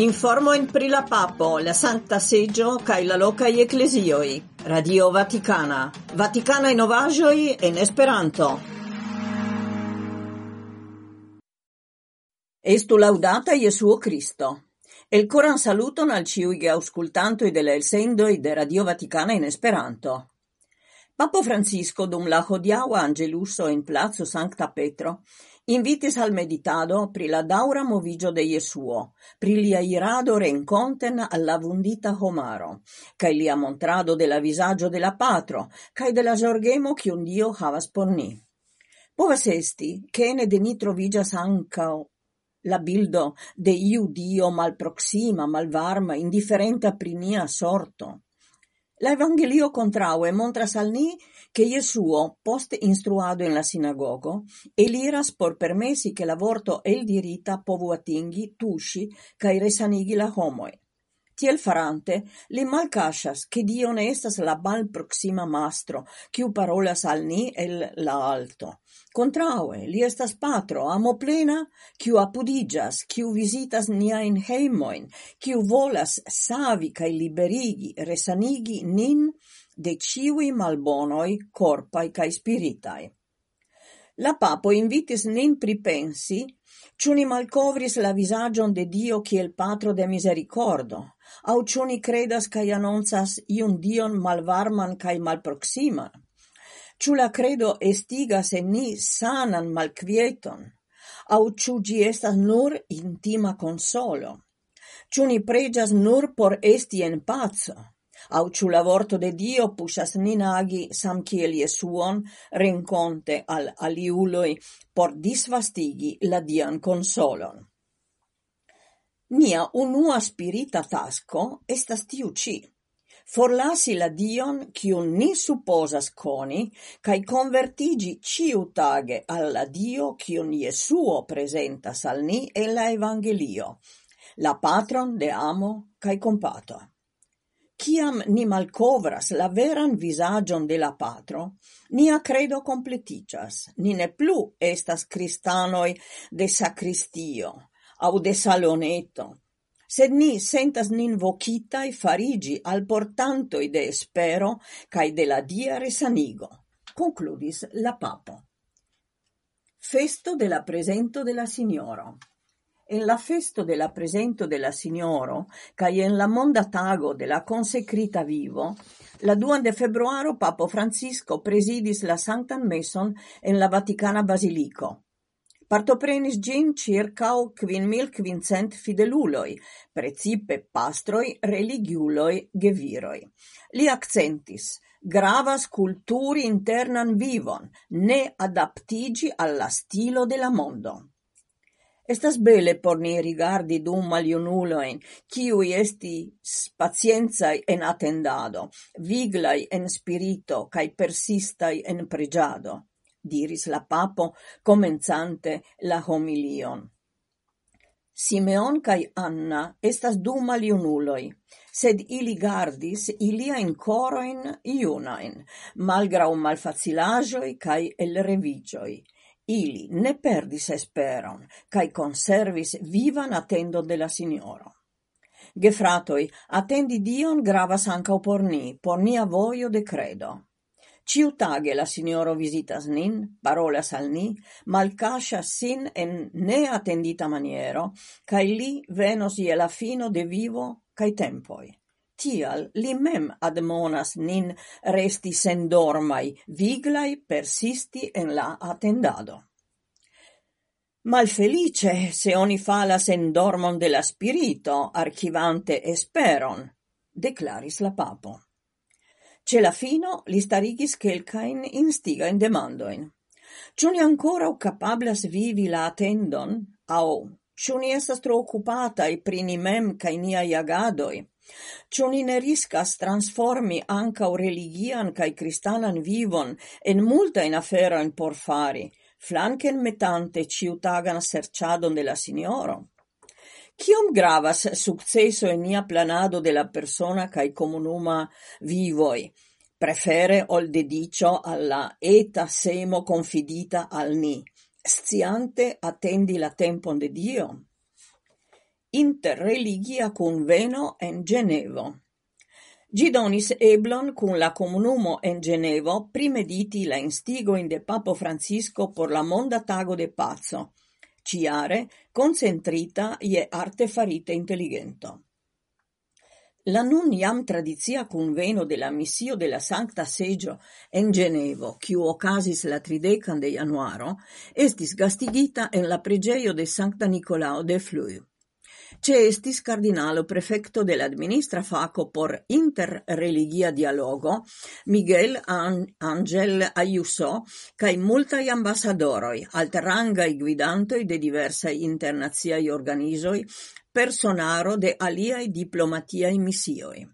Informo in pri la papo, la Santa Seggio, cae la locai ecclesioi. Radio Vaticana. Vaticana in ovagioi en Esperanto. Estu laudata Iesuo Cristo. El coran saluton al ciui auscultantoi de la elsendoi de Radio Vaticana in Esperanto. Papo Francisco dum la hodiaua angeluso in Plazo Sancta Petro invitis al meditado pri la daura movigio de Jesuo, pri lia irado renconten alla vundita homaro, cae lia montrado de la visaggio de la patro, cae de la jorgemo un dio havas por ni. Povas esti, che ne de ni trovigas ancao la bildo de iu dio mal proxima, mal varma, indifferenta pri nia sorto. La Evangelio contraue montras al ni che Jesuo, post instruado in la sinagogo, eliras por permessi che l'avorto el dirita povu atingi, tusci, cae resanigi la homoi. Tiel farante, li malkaŝas, che Dio ne estas la malproksima mastro, kiu parolas al ni el la alto. Contraue, li estas patro, amoplena, apudigas, apudiĝas, visitas nia in heimoin, kiu volas savi cae liberigi, resanigi nin de ciui malbonoi corpai cae spiritai. La papo invitis nin pripensi, ciuni malcovris la visagion de Dio kiel patro de misericordo, au ciuni credas cae annonsas iun dion malvarman cae malproximan? Ciu la credo estigas en ni sanan malquieton? Au ciu gi estas nur intima consolo? Ciu ni pregias nur por esti en pazzo? Au ciu la vorto de Dio pusas nin agi sam kiel Jesuon renconte al aliuloi por disvastigi la Dian consolon? Nia unua spirita tasco estas tiu ci. forlasi la Dion, kiun ni supposas coni, cae convertigi ĉiutage al alla Dio, kiun Jesuo presentas al ni e la Evangelio, la patron de amo cae compato. Ciam ni malcovras la veran visagion de la patro, nia credo completicias, ni ne plu estas cristanoi de sacristio, au de saloneto, sed ni sentas nin vocitai farigi al portantoi de espero cae de la dia resanigo, concludis la papo. Festo de la presento de la signoro. En la festo de la presento de la signoro cae en la monda tago de la consecrita vivo, la 2 de februaro Papo Francisco presidis la Sanctan Meson en la Vaticana Basilico, Partoprenis gin circa kvinmil kvincent fideluloi, precipe pastroi, religiuloi, geviroi. Li accentis, gravas culturi internan vivon, ne adaptigi alla stilo de la mondo. Estas bele por ni rigardi dum malionuloin, kiui esti pacienzai en attendado, viglai en spirito, cae persistai en pregiado diris la papo, comenzante la homilion. Simeon cae Anna estas du maljunuloj, sed ili gardis ilia in coroin iunain, malgrau malfacilagioi cae el revigioi. Ili ne perdis esperon cae conservis vivan attendo de la signoro. Gefratoi, atendi Dion gravas ankaŭ por ni, por nia voio de credo. Ciutage la signoro visitas nin, parolas al ni, malcascias sin en neatendita maniero, cae li venos ie la fino de vivo cae tempoi. Tial li mem admonas nin resti sen dormai, viglai persisti en la attendado. Malfelice se oni falas en dormon de la spirito, archivante esperon, declaris la papo. Ce la fino li starigis quelcain instigain demandoin. Ciuni ancora ancora capablas vivi la attendon, au ciuni estas tro occupatai pri ni mem cae nia iagadoi? Ciu ni ne riscas transformi ancau religian cae cristanan vivon en multa in aferoin por fari, flanken metante ciutagan serciadon de la signoro? Ciom gravas successo in nia planado de la persona cae comunuma vivoi, prefere ol dedicio alla eta semo confidita al ni, sciante attendi la tempon de Dio? interreligia conveno en Genevo. Gidonis eblon cun la comunumo en Genevo primediti la instigo in de Papo Francisco por la monda tago de pazzo, ciare concentrita ie arte farite intelligento. La nun iam tradizia conveno de la missio de Sancta Seggio en Genevo, quiu ocasis la tridecan de januaro, estis gastigita en la pregeio de Sancta Nicolao de Fluiu. Ĉe estis kardinalo prefekto de la administra por interreligia dialogo Miguel Angel Ayuso kaj multaj ambasadoroj, altrangaj gvidantoj de diversaj internaciaj organizoj, personaro de aliaj diplomatiaj missioi.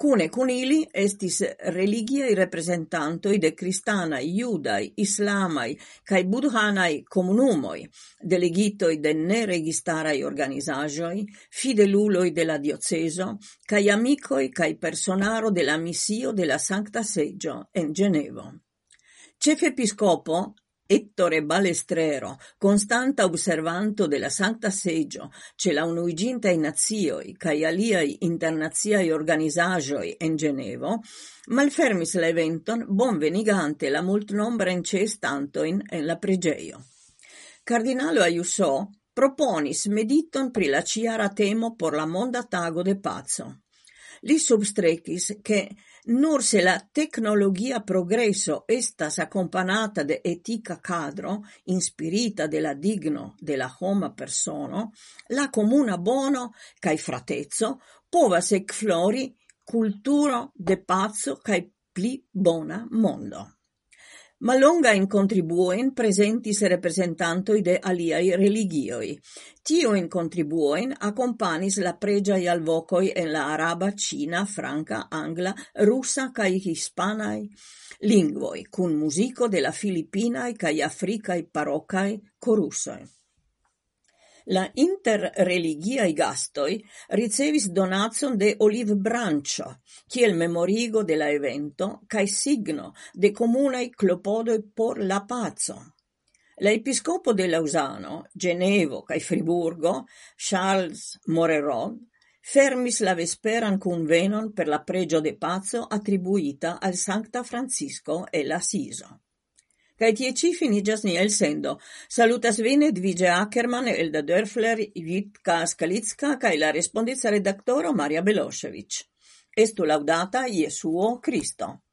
Cune cun ili estis religiaj representantoi de cristanae, judaj, islamai, cae budhanai comunumoi, delegitoi de neregistaraj organizaĵoj, fideluloi de la dioceso, cae amicoi cae personaro de la misio de la Sancta Seggio en Ĝenevo. Ĉefepiskopo Ettore Balestrero, constanta observanto della la Sankta ce la Unuiĝintaj in kaj caialiai internaziai organizajoi en Genevo, malfermis l'eventon, bon venigante la multnombra multnombrajn ĉeestantojn en la pregeio. Kardinalo Ajusò proponis mediton pri la ciara temo por la Monda Tago de pazzo. Li substrekis che nur se la tecnologia progresso estas accompagnata de etica cadro, inspirita de la digno de la homa persono, la comuna bono cae fratezzo povas ec flori culturo de pazzo cae pli bona mondo. Malonga in contribuoin presentis representantoi de aliai religioi. Tio in contribuoin accompanis la pregia i alvocoi en la araba, cina, franca, angla, rusa cae hispanaj lingvoi, kun musico de la filipinaj cae africae parocae korusoj. La interreligiae gastoi ricevis donacon de olivbranĉo kiel memorigo de la evento cae signo de komunaj clopodoi por la pazzo. La de Lausano, Genevo cae Friburgo, Charles Morerod, fermis la vesperan kunvenon per la pregio de pazzo attribuita al Sancta Francisco e l'Assiso. Kai tie ci finigas ni elsendo. Salutas vine Dvige Ackerman, Elda Dörfler, Vitka Skalicka, kai la respondiza redaktoro Maria Belošević. Estu laudata Jesuo Cristo.